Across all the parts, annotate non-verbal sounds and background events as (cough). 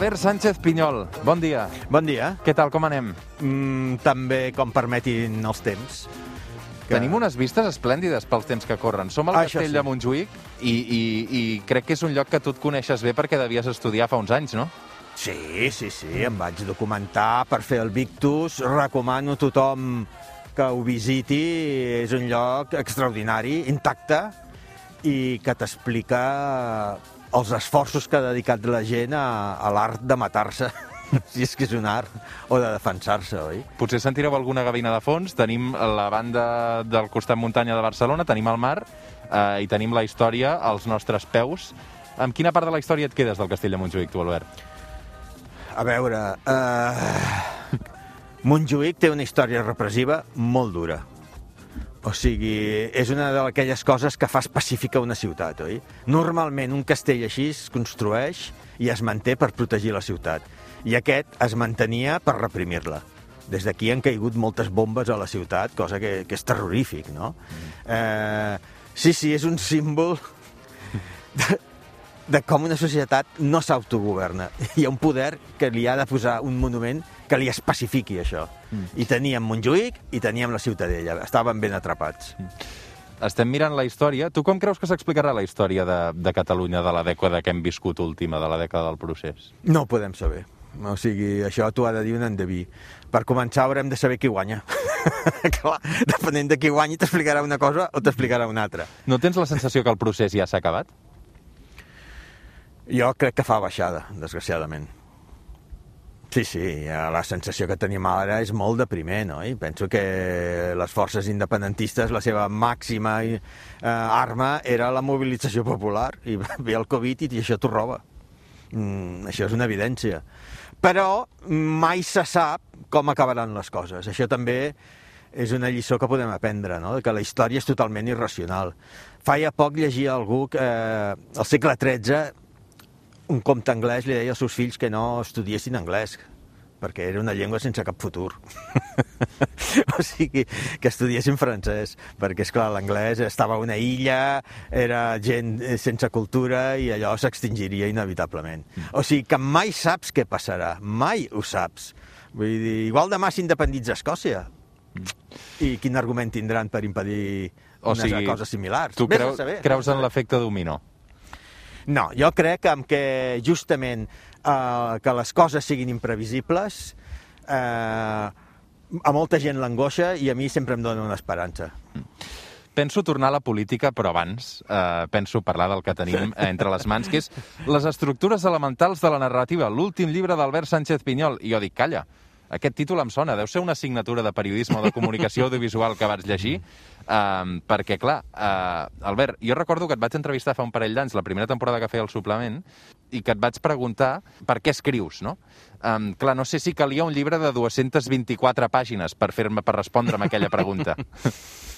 Albert Sánchez Pinyol, bon dia. Bon dia. Què tal, com anem? Mm, també com permetin els temps. Que... Tenim unes vistes esplèndides pels temps que corren. Som al castell sí. de Montjuïc i, i, i crec que és un lloc que tu et coneixes bé perquè devies estudiar fa uns anys, no? Sí, sí, sí, em vaig documentar per fer el Victus. Recomano a tothom que ho visiti. És un lloc extraordinari, intacte, i que t'explica els esforços que ha dedicat la gent a, a l'art de matar-se, (laughs) si és que és un art, o de defensar-se, oi? Potser sentireu alguna gavina de fons. Tenim la banda del costat muntanya de Barcelona, tenim el mar eh, i tenim la història als nostres peus. Amb quina part de la història et quedes del castell de Montjuïc, tu, Albert? A veure, eh... Montjuïc té una història repressiva molt dura. O sigui, és una d'aquelles coses que fa específica una ciutat, oi? Normalment un castell així es construeix i es manté per protegir la ciutat. I aquest es mantenia per reprimir-la. Des d'aquí han caigut moltes bombes a la ciutat, cosa que, que és terrorífic, no? Eh, sí, sí, és un símbol de, de com una societat no s'autogoverna. Hi ha un poder que li ha de posar un monument que li especifiqui això. Mm. I teníem Montjuïc i teníem la Ciutadella. Estaven ben atrapats. Estem mirant la història. Tu com creus que s'explicarà la història de, de Catalunya de la dècada que hem viscut última, de la dècada del procés? No ho podem saber. O sigui, això t'ho ha de dir un endeví. Per començar haurem de saber qui guanya. (laughs) Clar, depenent de qui guanyi t'explicarà una cosa o t'explicarà una altra. No tens la sensació que el procés ja s'ha acabat? Jo crec que fa baixada, desgraciadament. Sí, sí, la sensació que tenim ara és molt depriment, oi? Penso que les forces independentistes, la seva màxima eh, arma era la mobilització popular, i (laughs) ve el Covid i això t'ho roba. Mm, això és una evidència. Però mai se sap com acabaran les coses. Això també és una lliçó que podem aprendre, no? que la història és totalment irracional. Faia poc llegia algú que eh, al segle XIII un comte anglès li deia als seus fills que no estudiessin anglès, perquè era una llengua sense cap futur. (laughs) o sigui, que estudiessin francès, perquè, és clar l'anglès estava a una illa, era gent sense cultura i allò s'extingiria inevitablement. O sigui, que mai saps què passarà, mai ho saps. Vull dir, igual demà s'independitza Escòcia. I quin argument tindran per impedir o unes sigui, coses similars? Tu creu, creus en l'efecte dominó? No, jo crec que, que justament eh, que les coses siguin imprevisibles eh, a molta gent l'angoixa i a mi sempre em dona una esperança. Penso tornar a la política, però abans eh, penso parlar del que tenim entre les mans, que és les estructures elementals de la narrativa, l'últim llibre d'Albert Sánchez Pinyol. I jo dic, calla, aquest títol em sona, deu ser una assignatura de periodisme o de comunicació (laughs) audiovisual que vaig llegir, um, perquè, clar, uh, Albert, jo recordo que et vaig entrevistar fa un parell d'anys, la primera temporada que feia el suplement, i que et vaig preguntar per què escrius, no? Um, clar, no sé si calia un llibre de 224 pàgines per fer-me per respondre'm aquella pregunta. (laughs)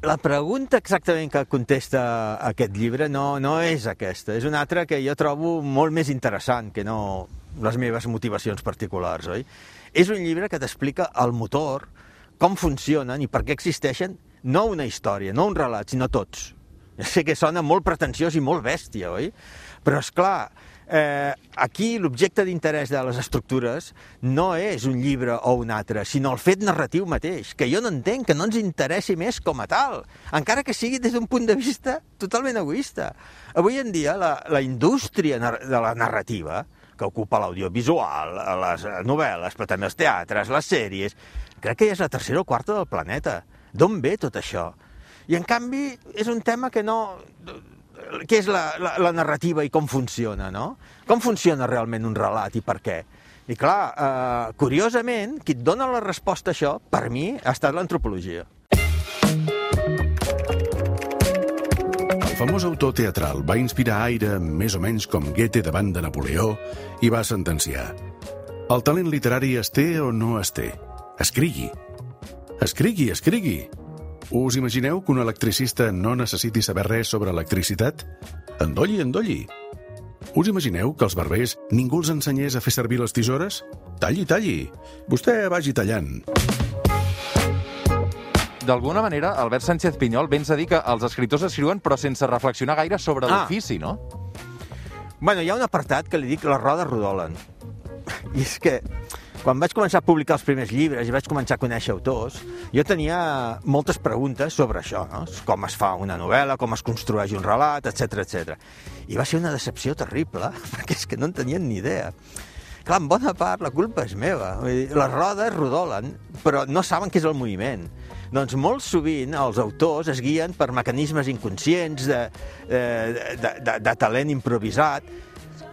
La pregunta exactament que contesta aquest llibre no, no és aquesta, és una altra que jo trobo molt més interessant que no les meves motivacions particulars, oi? És un llibre que t'explica el motor, com funcionen i per què existeixen, no una història, no un relat, sinó tots. Ja sé que sona molt pretensiós i molt bèstia, oi? Però, és clar, eh, aquí l'objecte d'interès de les estructures no és un llibre o un altre, sinó el fet narratiu mateix, que jo no entenc que no ens interessi més com a tal, encara que sigui des d'un punt de vista totalment egoista. Avui en dia la, la indústria de la narrativa, que ocupa l'audiovisual, les novel·les, però també els teatres, les sèries, crec que ja és la tercera o quarta del planeta. D'on ve tot això? I en canvi és un tema que no què és la, la, la narrativa i com funciona, no? Com funciona realment un relat i per què? I clar, eh, curiosament, qui et dona la resposta a això, per mi, ha estat l'antropologia. El famós autor teatral va inspirar aire més o menys com Goethe davant de Napoleó i va sentenciar el talent literari es té o no es té. Escrigui. Escrigui, escrigui. Us imagineu que un electricista no necessiti saber res sobre electricitat? Endolli, endolli. Us imagineu que els barbers ningú els ensenyés a fer servir les tisores? Talli, talli. Vostè vagi tallant. d'alguna manera, Albert Sánchez Pinyol, vens a dir que els escriptors escriuen però sense reflexionar gaire sobre Ah. l'ofici, no? Bueno, hi ha un apartat que li dic les rodes rodolen. I és que quan vaig començar a publicar els primers llibres i vaig començar a conèixer autors, jo tenia moltes preguntes sobre això, no? com es fa una novel·la, com es construeix un relat, etc etc. I va ser una decepció terrible, (laughs) perquè és que no en tenien ni idea. Clar, en bona part la culpa és meva. Vull dir, les rodes rodolen, però no saben què és el moviment. Doncs molt sovint els autors es guien per mecanismes inconscients de, eh, de, de, de talent improvisat,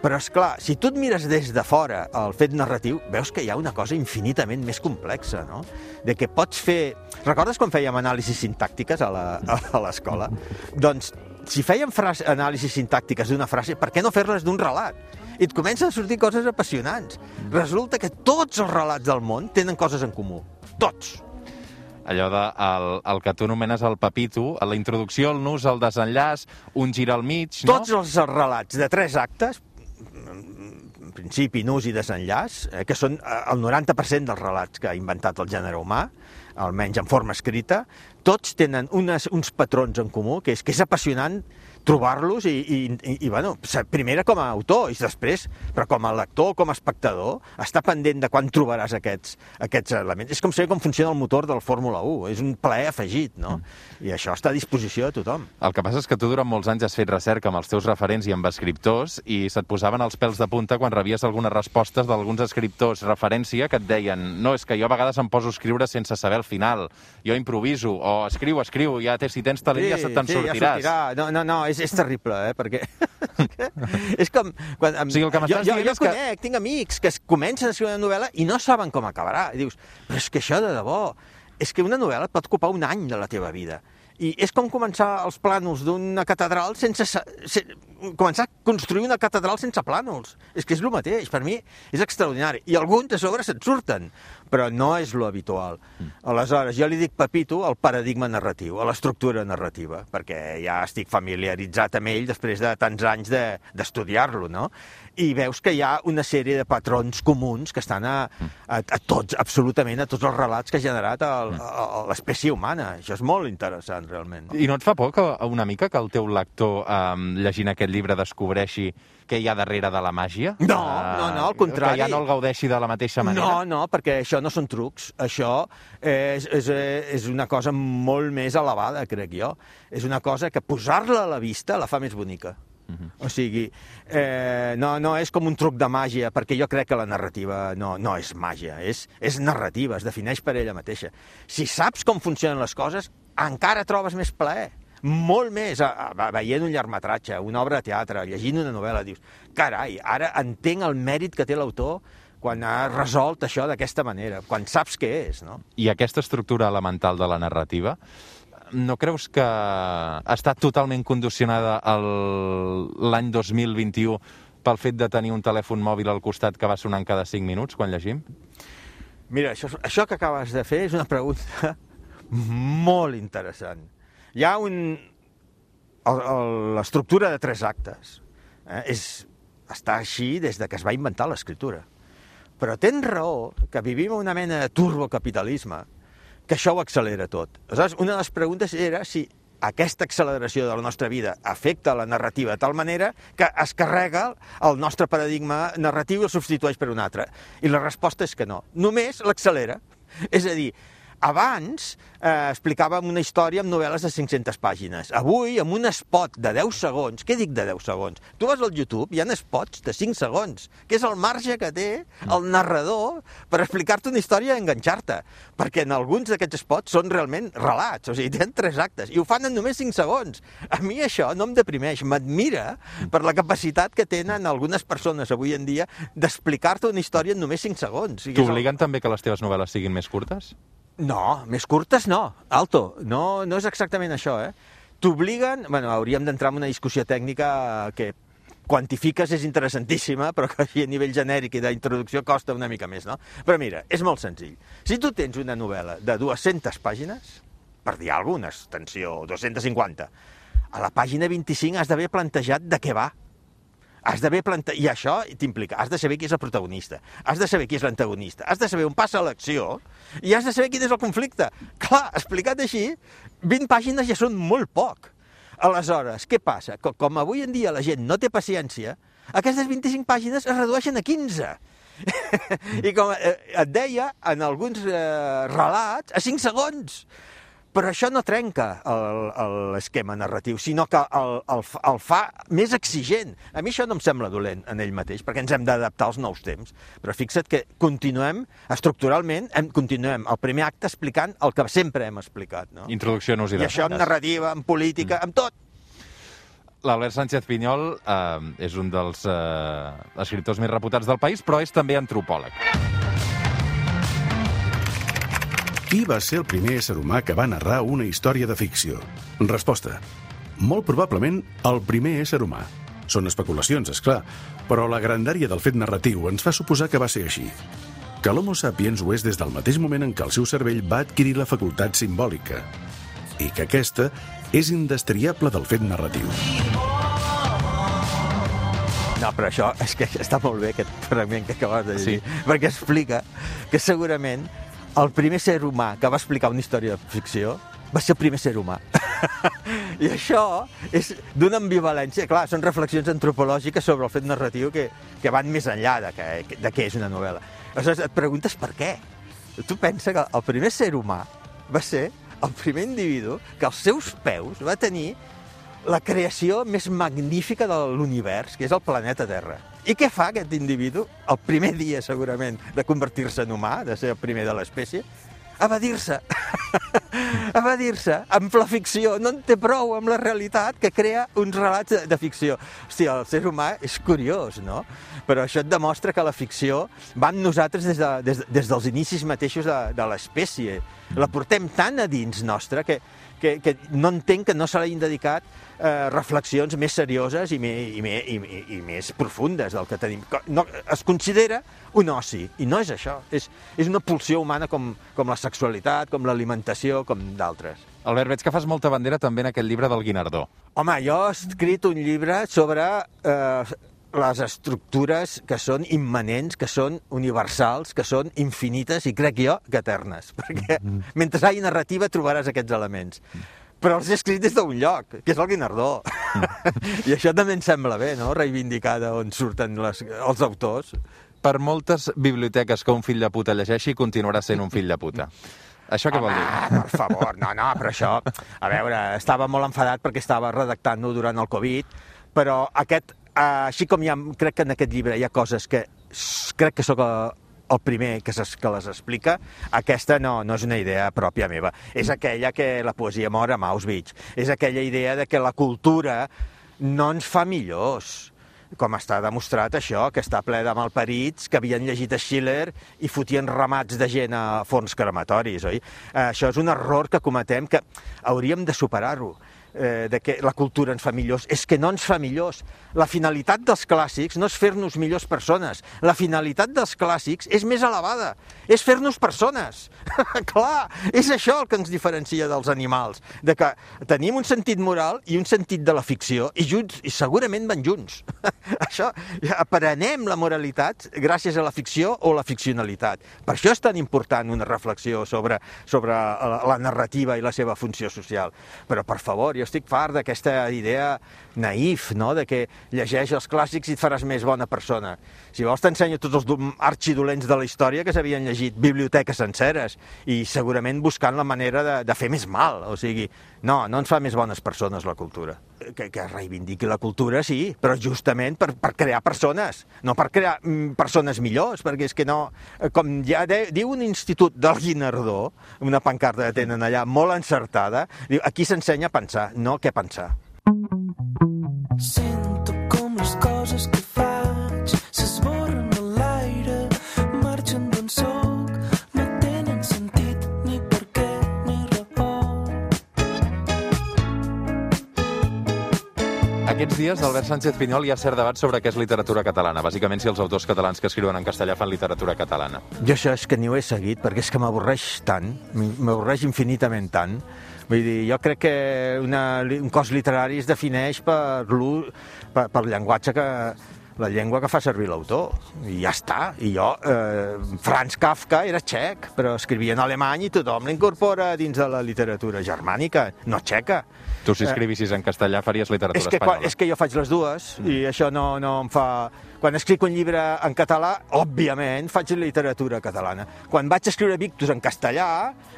però, és clar, si tu et mires des de fora el fet narratiu, veus que hi ha una cosa infinitament més complexa, no? De que pots fer... Recordes quan fèiem anàlisis sintàctiques a la- a l'escola? doncs, si fèiem frase, anàlisis sintàctiques d'una frase, per què no fer-les d'un relat? I et comencen a sortir coses apassionants. Resulta que tots els relats del món tenen coses en comú. Tots. Allò de el, el que tu anomenes el papito, a la introducció, el nus, el desenllaç, un gir al mig, no? Tots els relats de tres actes, principi, nus i desenllaç, eh, que són eh, el 90% dels relats que ha inventat el gènere humà, almenys en forma escrita, tots tenen unes, uns patrons en comú, que és que és apassionant trobar-los i, i, i, i bueno, primera com a autor i després, però com a lector, com a espectador, està pendent de quan trobaràs aquests, aquests elements. És com saber com funciona el motor del Fórmula 1, és un plaer afegit, no? I això està a disposició de tothom. El que passa és que tu durant molts anys has fet recerca amb els teus referents i amb escriptors i se't posaven els pèls de punta quan rebies algunes respostes d'alguns escriptors referència que et deien no, és que jo a vegades em poso a escriure sense saber el final, jo improviso, o escriu, escriu, ja té, si tens talent ja se te'n sí, sortiràs. Ja sortirà. no, no, no, és, és terrible, eh? Perquè (laughs) és com... Quan, O sigui, el que jo, jo, jo és que- conec, tinc amics que es comencen a escriure una novel·la i no saben com acabarà. I dius, però és que això de debò, és que una novel·la et pot ocupar un any de la teva vida. I és com començar els plànols d'una catedral sense... Se, començar a construir una catedral sense plànols. És que és el mateix, per mi és extraordinari. I alguns a sobre se't surten, però no és lo habitual. Aleshores, jo li dic Pepito al paradigma narratiu, a l'estructura narrativa, perquè ja estic familiaritzat amb ell després de tants anys de- d'estudiar-lo, no? I veus que hi ha una sèrie de patrons comuns que estan a, a, a tots, absolutament a tots els relats que ha generat el- l'espècie humana. Això és molt interessant, realment. No? I no et fa por que una mica que el teu lector, um, llegint aquest llibre, descobreixi què hi ha darrere de la màgia? No, Eh, no, no, al contrari. Que ja no el gaudeixi de la mateixa manera? No, no, perquè això no són trucs. Això és, és, és una cosa molt més elevada, crec jo. És una cosa que posar-la a la vista la fa més bonica. O sigui, eh, no, no és com un truc de màgia, perquè jo crec que la narrativa no, no és màgia, és, és narrativa, es defineix per ella mateixa. Si saps com funcionen les coses, encara trobes més plaer molt més, a, a, veient un llargmetratge, una obra de teatre, llegint una novel·la, dius, carai, ara entenc el mèrit que té l'autor quan ha resolt això d'aquesta manera, quan saps què és, no? I aquesta estructura elemental de la narrativa, no creus que estat totalment condicionada l'any 2021 pel fet de tenir un telèfon mòbil al costat que va sonant cada 5 minuts quan llegim? Mira, això, això que acabes de fer és una pregunta (laughs) molt interessant. Hi ha un... L'estructura de tres actes eh, és, està així des de que es va inventar l'escriptura. Però tens raó que vivim una mena de turbocapitalisme que això ho accelera tot. Aleshores, una de les preguntes era si aquesta acceleració de la nostra vida afecta la narrativa de tal manera que es carrega el nostre paradigma narratiu i el substitueix per un altre. I la resposta és que no. Només l'accelera. És a dir, abans eh, explicàvem una història amb novel·les de 500 pàgines. Avui, amb un spot de 10 segons, què dic de 10 segons? Tu vas al YouTube, hi ha spots de 5 segons, que és el marge que té el narrador per explicar-te una història i enganxar-te. Perquè en alguns d'aquests spots són realment relats, o sigui, tenen 3 actes, i ho fan en només 5 segons. A mi això no em deprimeix, m'admira per la capacitat que tenen algunes persones avui en dia d'explicar-te una història en només 5 segons. És el- T'obliguen també que les teves novel·les siguin més curtes? No, més curtes no. Alto, no, no és exactament això, eh? T'obliguen... Bueno, hauríem d'entrar en una discussió tècnica que quantifiques és interessantíssima, però que així a nivell genèric i d'introducció costa una mica més, no? Però mira, és molt senzill. Si tu tens una novel·la de 200 pàgines, per dir alguna extensió, 250, a la pàgina 25 has d'haver plantejat de què va. Has d'haver planta... I això t'implica, has de saber qui és el protagonista, has de saber qui és l'antagonista, has de saber on passa l'acció i has de saber quin és el conflicte. Clar, explicat així, 20 pàgines ja són molt poc. Aleshores, què passa? Com avui en dia la gent no té paciència, aquestes 25 pàgines es redueixen a 15. (laughs) I com eh, et deia, en alguns eh, relats, a 5 segons. Però això no trenca l'esquema narratiu, sinó que el, el, el fa més exigent. A mi això no em sembla dolent en ell mateix, perquè ens hem d'adaptar als nous temps. Però fixa't que continuem, estructuralment, hem, continuem el primer acte explicant el que sempre hem explicat. No? Introducció nos I això en narrativa, en política, mm. en tot. L'Albert Sánchez Pinyol eh, és un dels eh, escriptors més reputats del país, però és també antropòleg. Qui va ser el primer ésser humà que va narrar una història de ficció? Resposta. Molt probablement el primer ésser humà. Són especulacions, és clar, però la grandària del fet narratiu ens fa suposar que va ser així. Que l'Homo sapiens ho és des del mateix moment en què el seu cervell va adquirir la facultat simbòlica i que aquesta és indestriable del fet narratiu. No, però això és que està molt bé, aquest fragment que acabes de dir, sí. perquè explica que segurament el primer ser humà que va explicar una història de ficció va ser el primer ser humà. (laughs) I això és d'una ambivalència. Clar, són reflexions antropològiques sobre el fet narratiu que, que van més enllà de, que, de què és una novel·la. Aleshores, et preguntes per què. Tu pensa que el primer ser humà va ser el primer individu que als seus peus va tenir la creació més magnífica de l'univers, que és el planeta Terra. I què fa aquest individu, el primer dia segurament de convertir-se en humà, de ser el primer de l'espècie? Evadir-se. (laughs) Evadir-se amb la ficció. No en té prou amb la realitat que crea uns relats de, de ficció. Hòstia, el ser humà és curiós, no? Però això et demostra que la ficció va amb nosaltres des, de, des, des dels inicis mateixos de, de l'espècie. La portem tan a dins nostra que, que, que no entenc que no se l'hagin dedicat eh, reflexions més serioses i, me, i, me, i, i, i més profundes del que tenim. No, es considera un oci, i no és això. És, és una pulsió humana com, com la sexualitat, com l'alimentació, com d'altres. Albert, veig que fas molta bandera també en aquest llibre del Guinardó. Home, jo he escrit un llibre sobre eh, les estructures que són immanents, que són universals, que són infinites i crec jo que eternes, (laughs) perquè mm -hmm. mentre hi hagi narrativa trobaràs aquests elements. Però els he escrit des d'un lloc, que és el Guinardó. Mm. (laughs) I això també em sembla bé, no?, reivindicar d'on surten les, els autors. Per moltes biblioteques que un fill de puta llegeixi, continuarà sent un fill de puta. Això què vol dir? per favor, no, no, però això... A veure, estava molt enfadat perquè estava redactant-ho durant el Covid, però aquest així com hi ha, crec que en aquest llibre hi ha coses que crec que sóc el primer que, que les explica, aquesta no, no és una idea pròpia meva. És aquella que la poesia mor a Auschwitz. És aquella idea de que la cultura no ens fa millors com està demostrat això, que està ple de malparits que havien llegit a Schiller i fotien ramats de gent a forns crematoris, oi? Això és un error que cometem que hauríem de superar-ho eh, de que la cultura ens fa millors, és que no ens fa millors. La finalitat dels clàssics no és fer-nos millors persones, la finalitat dels clàssics és més elevada, és fer-nos persones. (laughs) Clar, és això el que ens diferencia dels animals, de que tenim un sentit moral i un sentit de la ficció, i junts, i segurament van junts. (laughs) això, aprenem la moralitat gràcies a la ficció o la ficcionalitat. Per això és tan important una reflexió sobre, sobre la, narrativa i la seva funció social. Però, per favor, jo estic fart d'aquesta idea naïf, no?, de que llegeix els clàssics i et faràs més bona persona. Si vols t'ensenyo tots els arxidolents de la història que s'havien llegit biblioteques senceres i segurament buscant la manera de, de fer més mal. O sigui, no, no ens fa més bones persones la cultura. Que, que reivindiqui la cultura, sí, però justament per, per crear persones, no per crear mm, persones millors, perquè és que no... Com ja de, diu un institut del Guinardó, una pancarta que tenen allà molt encertada, diu, aquí s'ensenya a pensar, no què pensar. Aquests dies, Albert Sánchez Pinyol, hi ha cert debat sobre què és literatura catalana. Bàsicament, si els autors catalans que escriuen en castellà fan literatura catalana. Jo això és que ni ho he seguit, perquè és que m'avorreix tant, m'avorreix infinitament tant, Vull dir, jo crec que una, un cos literari es defineix per, per, per llenguatge que, la llengua que fa servir l'autor, i ja està. I jo, eh, Franz Kafka era txec, però escrivia en alemany i tothom l'incorpora dins de la literatura germànica, no txeca. Tu, si escrivissis en castellà, faries literatura És que, espanyola. quan, és que jo faig les dues i això no, no em fa... Quan escric un llibre en català, òbviament, faig literatura catalana. Quan vaig escriure Victus en castellà,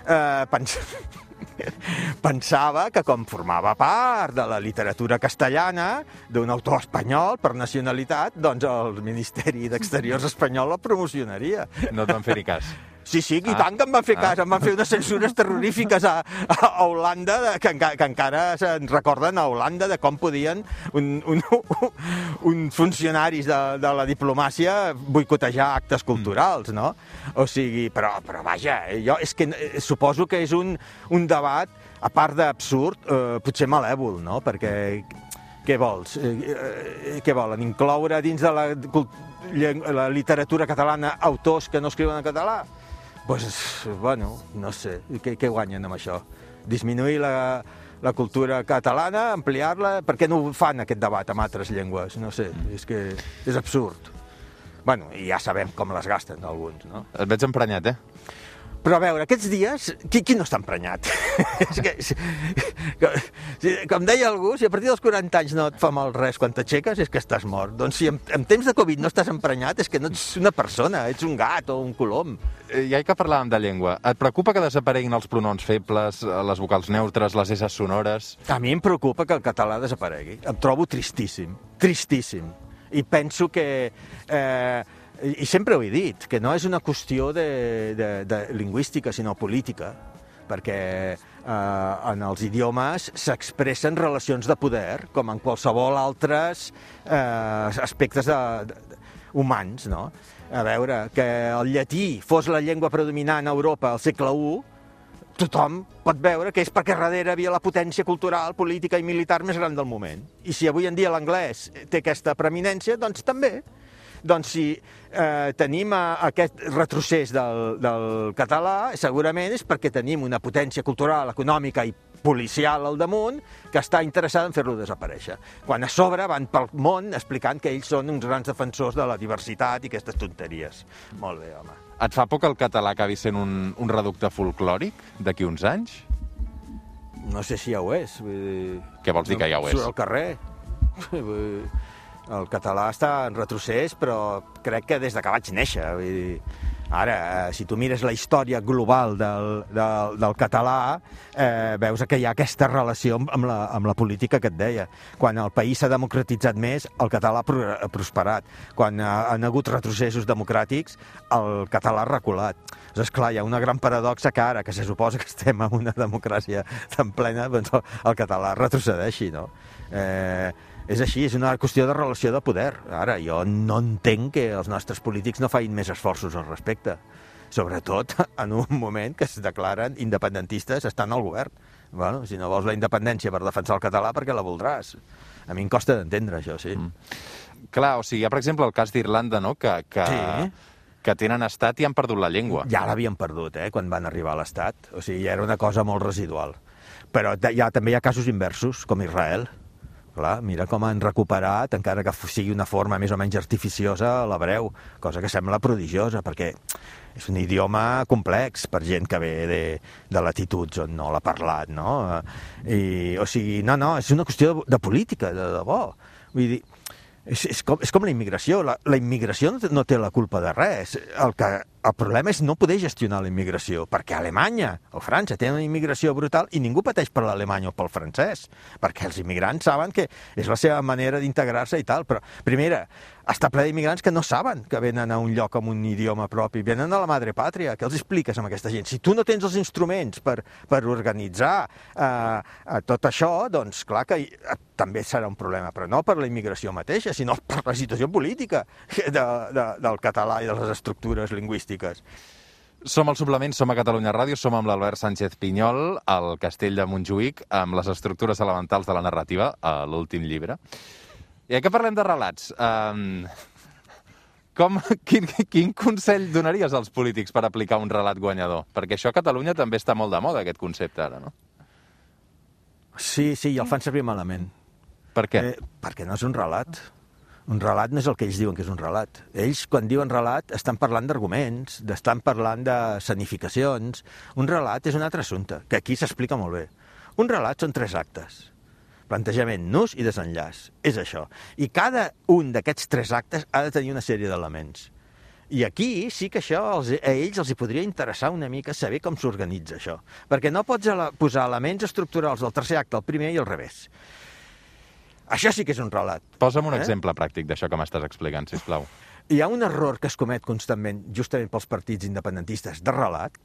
eh, pens... (laughs) (laughs) pensava que com formava part de la literatura castellana d'un autor espanyol per nacionalitat, doncs el Ministeri d'Exteriors espanyol el promocionaria. No et van fer ni cas. Sí, sí, i Ah. tant que em van fer Ah. cas. Em van fer unes censures terrorífiques a, a Holanda, que, enca- que encara se'n recorden a Holanda de com podien un, un, (laughs) uns funcionaris de, de la diplomàcia boicotejar actes culturals, no? O sigui, però, però vaja, jo és que eh, suposo que és un, un debat, a part d'absurd, eh, potser malèvol, no? Perquè què vols? Eh, eh, què volen? Incloure dins de la, la literatura catalana autors que no escriuen en català? Pues, bueno, no sé, què, què guanyen amb això? Disminuir la, la cultura catalana, ampliar-la? Per què no fan aquest debat amb altres llengües? No sé, és que és absurd. Bueno, i ja sabem com les gasten alguns, no? Et veig emprenyat, eh? Però a veure, aquests dies, qui, qui no està emprenyat? (laughs) és que, com, com deia algú, si a partir dels 40 anys no et fa mal res quan t'aixeques, és que estàs mort. Doncs si en, en temps de Covid no estàs emprenyat, és que no ets una persona, ets un gat o un colom. Eh, Ja que parlàvem de llengua, et preocupa que desapareguin els pronoms febles, eh, les vocals neutres, les S sonores? A mi em preocupa que el català desaparegui. Em trobo tristíssim, tristíssim. I penso que... Eh, i sempre ho he dit, que no és una qüestió de, de, de lingüística, sinó política, perquè eh, en els idiomes s'expressen relacions de poder, com en qualsevol altres eh, aspectes de, de, humans, no? A veure, que el llatí fos la llengua predominant a Europa al segle I, tothom pot veure que és perquè darrere havia la potència cultural, política i militar més gran del moment. I si avui en dia l'anglès té aquesta preeminència, doncs també. Doncs si eh, tenim eh, aquest retrocés del, del català, segurament és perquè tenim una potència cultural, econòmica i policial al damunt que està interessada en fer-lo desaparèixer. Quan a sobre van pel món explicant que ells són uns grans defensors de la diversitat i aquestes tonteries. Molt bé, home. Et fa por que el català acabi sent un, un reducte folclòric d'aquí uns anys? No sé si ja ho és. Vull dir... Què vols dir que ja ho és? Surt al carrer. (laughs) El català està en retrocés, però crec que des de que vaig néixer. Vull dir, ara, eh, si tu mires la història global del, del, del català, eh, veus que hi ha aquesta relació amb, la, amb la política que et deia. Quan el país s'ha democratitzat més, el català ha pro- ha prosperat. Quan ha, han hagut retrocessos democràtics, el català ha reculat. Doncs, esclar, hi ha una gran paradoxa que ara, que se suposa que estem en una democràcia tan plena, doncs el, el català retrocedeixi, no? Eh, és així, és una qüestió de relació de poder. Ara, jo no entenc que els nostres polítics no facin més esforços al respecte. Sobretot (laughs) en un moment que es declaren independentistes estan al govern. Bueno, si no vols la independència per defensar el català, perquè la voldràs? A mi em costa d'entendre això, sí. Mm. Clar, o sigui, hi ha, per exemple, el cas d'Irlanda, no?, que, que, Sí. que tenen estat i han perdut la llengua. Ja l'havien perdut, eh, quan van arribar a l'Estat. O sigui, ja era una cosa molt residual. Però ja, també hi ha casos inversos, com Israel. Clar, mira com han recuperat, encara que sigui una forma més o menys artificiosa, l'hebreu, cosa que sembla prodigiosa, perquè és un idioma complex per gent que ve de, de latituds on no l'ha parlat, no? I, o sigui, no, no, és una qüestió de, de política, de debò. Vull dir, és, és, com, és com la immigració. La, la immigració no té la culpa de res. El, que, el problema és no poder gestionar la immigració, perquè Alemanya o França tenen una immigració brutal i ningú pateix per l'alemany o pel francès, perquè els immigrants saben que és la seva manera d'integrar-se i tal, però, primera, està ple d'immigrants que no saben que venen a un lloc amb un idioma propi, venen a la madre pàtria, què els expliques amb aquesta gent? Si tu no tens els instruments per, per organitzar eh, eh, tot això, doncs clar que eh, també serà un problema, però no per la immigració mateixa, sinó per la situació política de, de, del català i de les estructures lingüístiques. Som al suplement, som a Catalunya Ràdio, som amb l'Albert Sánchez Pinyol, al Castell de Montjuïc, amb les estructures elementals de la narrativa, a l'últim llibre. I que parlem de relats, um, com, quin, quin consell donaries als polítics per aplicar un relat guanyador? Perquè això a Catalunya també està molt de moda, aquest concepte, ara, no? Sí, sí, i el fan servir malament. Per què? Eh, perquè no és un relat. Un relat no és el que ells diuen que és un relat. Ells, quan diuen relat, estan parlant d'arguments, estan parlant de sanificacions. Un relat és un altre assumpte, que aquí s'explica molt bé. Un relat són tres actes. Plantejament, nus i desenllaç. És això. I cada un d'aquests tres actes ha de tenir una sèrie d'elements. I aquí sí que això els, a ells els hi podria interessar una mica saber com s'organitza això. Perquè no pots posar elements estructurals del tercer acte al primer i al revés. Això sí que és un relat. Posa'm un Eh? exemple pràctic d'això que m'estàs explicant, si plau. Hi ha un error que es comet constantment, justament pels partits independentistes, de relat.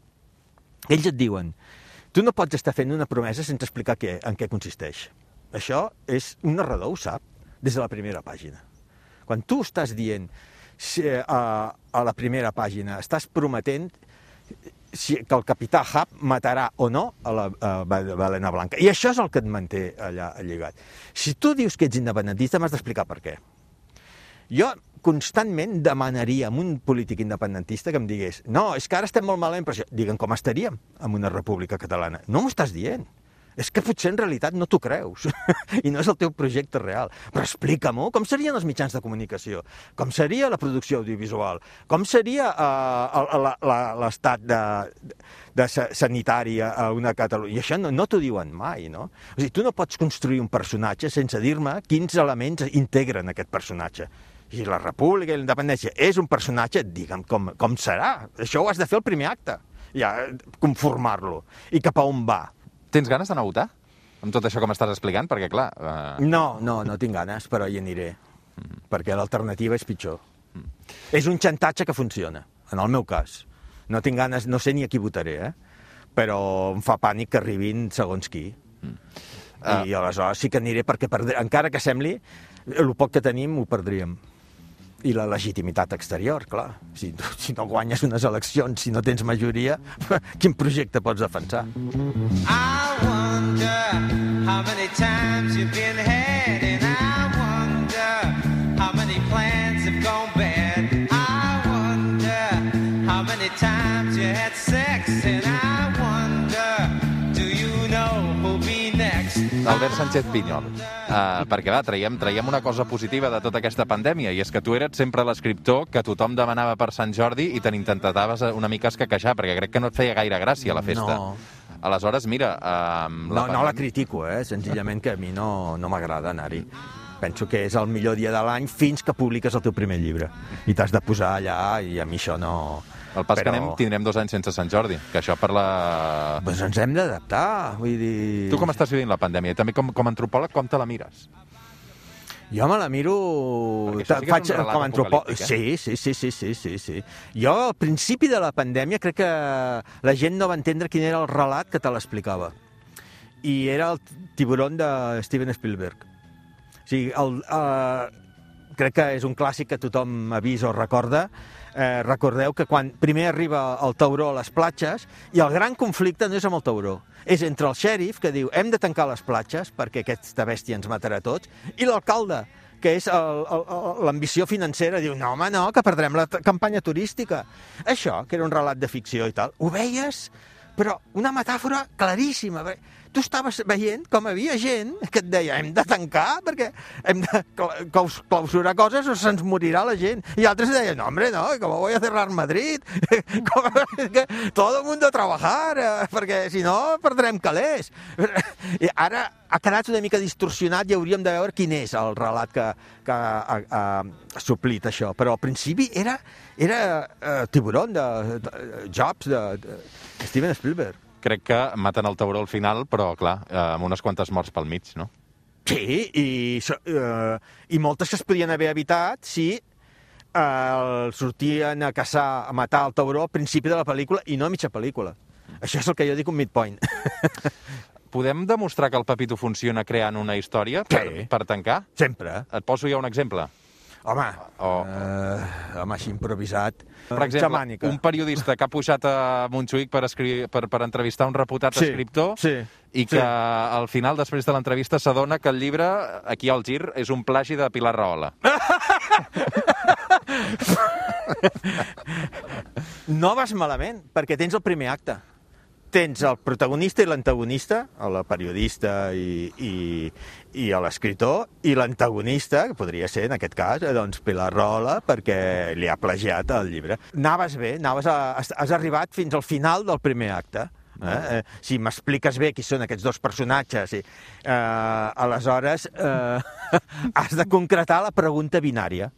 Ells et diuen, tu no pots estar fent una promesa sense explicar què, en què consisteix. Això és... Un narrador ho sap des de la primera pàgina. Quan tu estàs dient si, a, a la primera pàgina, estàs prometent si, que el capità Hap matarà o no a la a Balena Blanca. I això és el que et manté allà lligat. Si tu dius que ets independentista, m'has d'explicar per què. Jo constantment demanaria a un polític independentista que em digués no, és que ara estem molt malament per això. Digue'm com estaríem en una república catalana. No m'ho estàs dient. És que potser en realitat no t'ho creus (laughs) i no és el teu projecte real. Però explica-m'ho, com serien els mitjans de comunicació? Com seria la producció audiovisual? Com seria uh, l'estat de, de sanitari a una Catalunya? I això no, no t'ho diuen mai, no? O sigui, tu no pots construir un personatge sense dir-me quins elements integren aquest personatge. I la república i la independència és un personatge, digue'm com, com serà. Això ho has de fer el primer acte, ja conformar-lo. I cap a on va? Tens ganes d'anar a votar? Amb tot això que m'estàs explicant? Perquè, clar... Uh... No, no, no tinc ganes, però hi aniré. Mm. Perquè l'alternativa és pitjor. Mm. És un xantatge que funciona, en el meu cas. No tinc ganes, no sé ni a qui votaré, eh? però em fa pànic que arribin segons qui. Mm. Uh... I aleshores sí que aniré perquè perdré, encara que sembli, el poc que tenim ho perdríem i la legitimitat exterior, clar. Si, si no guanyes unes eleccions, si no tens majoria, (laughs) quin projecte pots defensar? I wonder how many times you've been had and I wonder how many plans have gone bad I wonder how many times you had sex Albert Sánchez Pinyol, uh, perquè va, traiem, traiem una cosa positiva de tota aquesta pandèmia, i és que tu eres sempre l'escriptor que tothom demanava per Sant Jordi i te n'intentaves una mica escaquejar, perquè crec que no et feia gaire gràcia la festa. No. Aleshores, mira... Uh, la no, no la critico, eh? senzillament que a mi no, no m'agrada anar-hi. Penso que és el millor dia de l'any fins que publiques el teu primer llibre. I t'has de posar allà, i a mi això no... El pas Però... que anem, tindrem dos anys sense Sant Jordi, que això per la... Pues ens hem d'adaptar, vull dir... Tu com estàs vivint la pandèmia? I també com, com a antropòleg, com te la mires? Jo me la miro... Sí Faig, com a antropòleg. Eh? Sí, sí, sí, sí, sí, sí, sí. Jo, al principi de la pandèmia, crec que la gent no va entendre quin era el relat que te l'explicava. I era el tiburon de Steven Spielberg. O sigui, el, uh, crec que és un clàssic que tothom ha vist o recorda, eh, recordeu que quan primer arriba el tauró a les platges i el gran conflicte no és amb el tauró, és entre el xèrif que diu hem de tancar les platges perquè aquesta bèstia ens matarà tots i l'alcalde que és l'ambició financera, diu, no, home, no, que perdrem la campanya turística. Això, que era un relat de ficció i tal, ho veies, però una metàfora claríssima tu estaves veient com havia gent que et deia hem de tancar perquè hem de clausurar coses o se'ns morirà la gent. I altres deien, no, hombre, no, com voy a cerrar Madrid? (laughs) Com, que todo el mundo a trabajar, eh, perquè si no perdrem calés. I ara ha quedat una mica distorsionat i hauríem de veure quin és el relat que, que ha, ha, ha suplit això. Però al principi era, era uh, Tiburon de, de Jobs, de, de Steven Spielberg crec que maten el tauró al final, però, clar, eh, amb unes quantes morts pel mig, no? Sí, i, uh, i moltes que es podien haver evitat si uh, sortien a caçar, a matar el tauró al principi de la pel·lícula i no a mitja pel·lícula. Això és el que jo dic un midpoint. (laughs) Podem demostrar que el Pepito funciona creant una història per, sí. per tancar? Sempre. Et poso ja un exemple. Home, oh. uh, home, així improvisat. Per exemple, Xamànica. un periodista que ha pujat a Montjuïc per, escri... per, per entrevistar un reputat sí, escriptor sí, i que sí. al final, després de l'entrevista, s'adona que el llibre, aquí al gir, és un plagi de Pilar Rahola. (laughs) no vas malament, perquè tens el primer acte. Tens el protagonista i l'antagonista, el periodista i, i, i l'escriptor, i l'antagonista, que podria ser, en aquest cas, doncs, Pilar Rola, perquè li ha plagiat el llibre. Anaves bé, anaves a, has, has arribat fins al final del primer acte. Eh? Eh, si m'expliques bé qui són aquests dos personatges, i, eh, aleshores eh, (laughs) has de concretar la pregunta binària.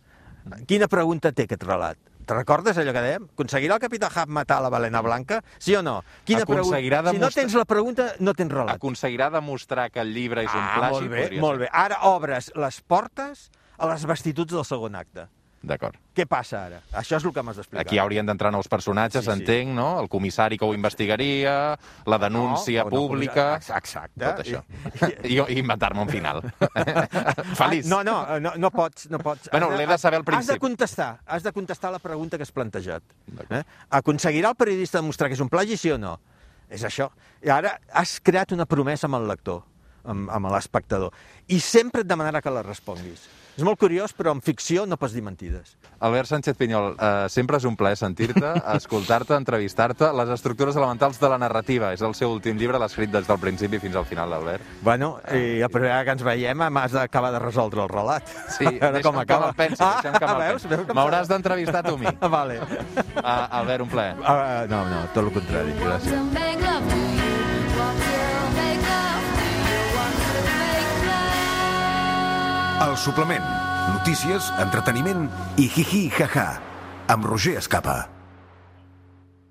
Quina pregunta té aquest relat? Te recordes allò que dèiem? Aconseguirà el capità Hub matar la balena blanca? Sí o no? Quina Aconseguirà pregunta? Si no demostrar- tens la pregunta, no tens relat. Aconseguirà demostrar que el llibre és un ah, plagi? molt bé, molt bé. Ara obres les portes a les vestituds del segon acte. D'acord. Què passa ara? Això és el que m'has d'explicar. Aquí haurien d'entrar nous personatges, Sí, sí. entenc, no? El comissari que ho investigaria, la denúncia No, no, pública... ex- Exacte. Tot això. I, i inventar-me un final. (laughs) Feliç. Ah, no, no, no, no pots, no pots. Bueno, l'he de saber al Has de principi. contestar, has de contestar la pregunta que has plantejat. Eh? Aconseguirà el periodista demostrar que és un plagi, sí o no? És això. I ara has creat una promesa amb el lector, amb, amb l'espectador, i sempre et demanarà que la responguis. És molt curiós, però en ficció no pots dir mentides. Albert Sánchez Pinyol, eh, sempre és un plaer sentir-te, (laughs) escoltar-te, entrevistar-te. Les estructures elementals de la narrativa és el seu últim llibre, l'ha escrit des del principi fins al final, Albert. Bueno, i la primera vegada que ens veiem m'has d'acabar de resoldre el relat. Sí, (laughs) deixa'm com acaba. que me'l pensi, deixa'm que me'l (laughs) veus? pensi. Veus com M'hauràs d'entrevistar tu a mi. Vale. Uh, Albert, un plaer. Uh, no, no, tot el contrari. Gràcies. El suplement. Notícies, entreteniment i hi-hi, ha-ha. Amb Roger Escapa.